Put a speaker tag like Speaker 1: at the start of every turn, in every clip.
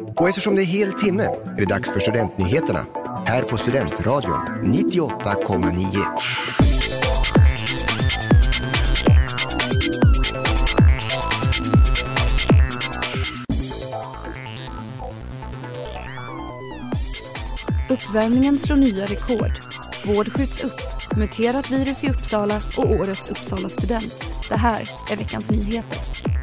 Speaker 1: Och eftersom det är hel timme är det dags för Studentnyheterna här på Studentradion 98,9.
Speaker 2: Uppvärmningen slår nya rekord. Vård skjuts upp. Muterat virus i Uppsala och årets Uppsala student. Det här är veckans nyheter.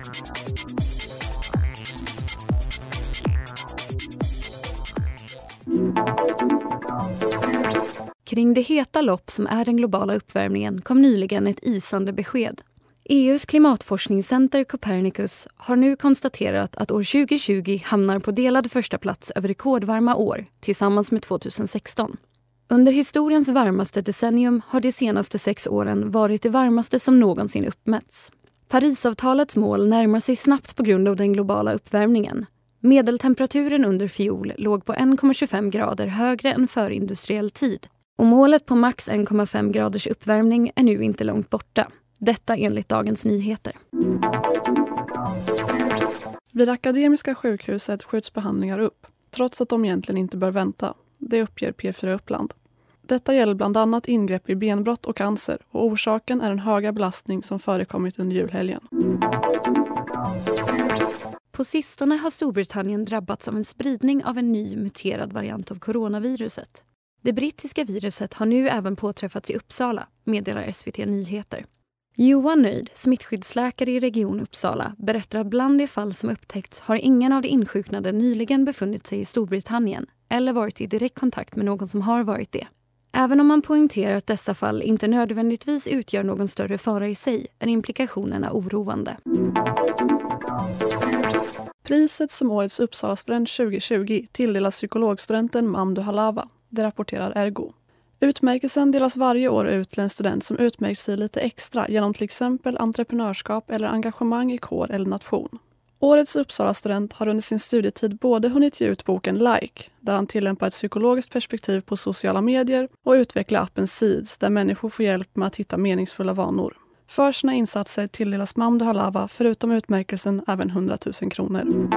Speaker 2: Kring det heta lopp som är den globala uppvärmningen kom nyligen ett isande besked. EUs klimatforskningscenter Copernicus har nu konstaterat att år 2020 hamnar på delad första plats över rekordvarma år tillsammans med 2016. Under historiens varmaste decennium har de senaste sex åren varit det varmaste som någonsin uppmätts. Parisavtalets mål närmar sig snabbt på grund av den globala uppvärmningen. Medeltemperaturen under fjol låg på 1,25 grader högre än förindustriell tid och målet på max 1,5 graders uppvärmning är nu inte långt borta. Detta enligt Dagens Nyheter.
Speaker 3: Vid Akademiska sjukhuset skjuts behandlingar upp, trots att de egentligen inte bör vänta. Det uppger P4 Uppland. Detta gäller bland annat ingrepp vid benbrott och cancer och orsaken är den höga belastning som förekommit under julhelgen.
Speaker 2: På sistone har Storbritannien drabbats av en spridning av en ny muterad variant av coronaviruset. Det brittiska viruset har nu även påträffats i Uppsala, meddelar SVT Nyheter. Johan Nöjd, smittskyddsläkare i Region Uppsala, berättar att bland de fall som upptäckts har ingen av de insjuknade nyligen befunnit sig i Storbritannien eller varit i direkt kontakt med någon som har varit det. Även om man poängterar att dessa fall inte nödvändigtvis utgör någon större fara i sig är implikationerna oroande.
Speaker 3: Priset som årets Uppsalastudent 2020 tilldelas psykologstudenten Mamdu Halava det rapporterar Ergo. Utmärkelsen delas varje år ut till en student som utmärkt sig lite extra genom till exempel entreprenörskap eller engagemang i kår eller nation. Årets Uppsala-student har under sin studietid både hunnit ge ut boken Like, där han tillämpar ett psykologiskt perspektiv på sociala medier och utveckla appen Seeds, där människor får hjälp med att hitta meningsfulla vanor. För sina insatser tilldelas Mamdu Halava förutom utmärkelsen även 100 000 kronor.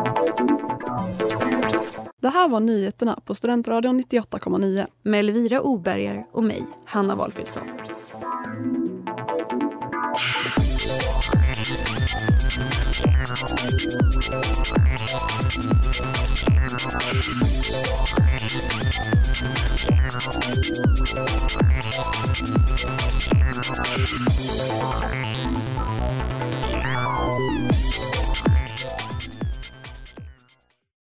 Speaker 3: Det här var nyheterna på Studentradion 98,9.
Speaker 2: Med Elvira Oberger och mig, Hanna Valfridsson.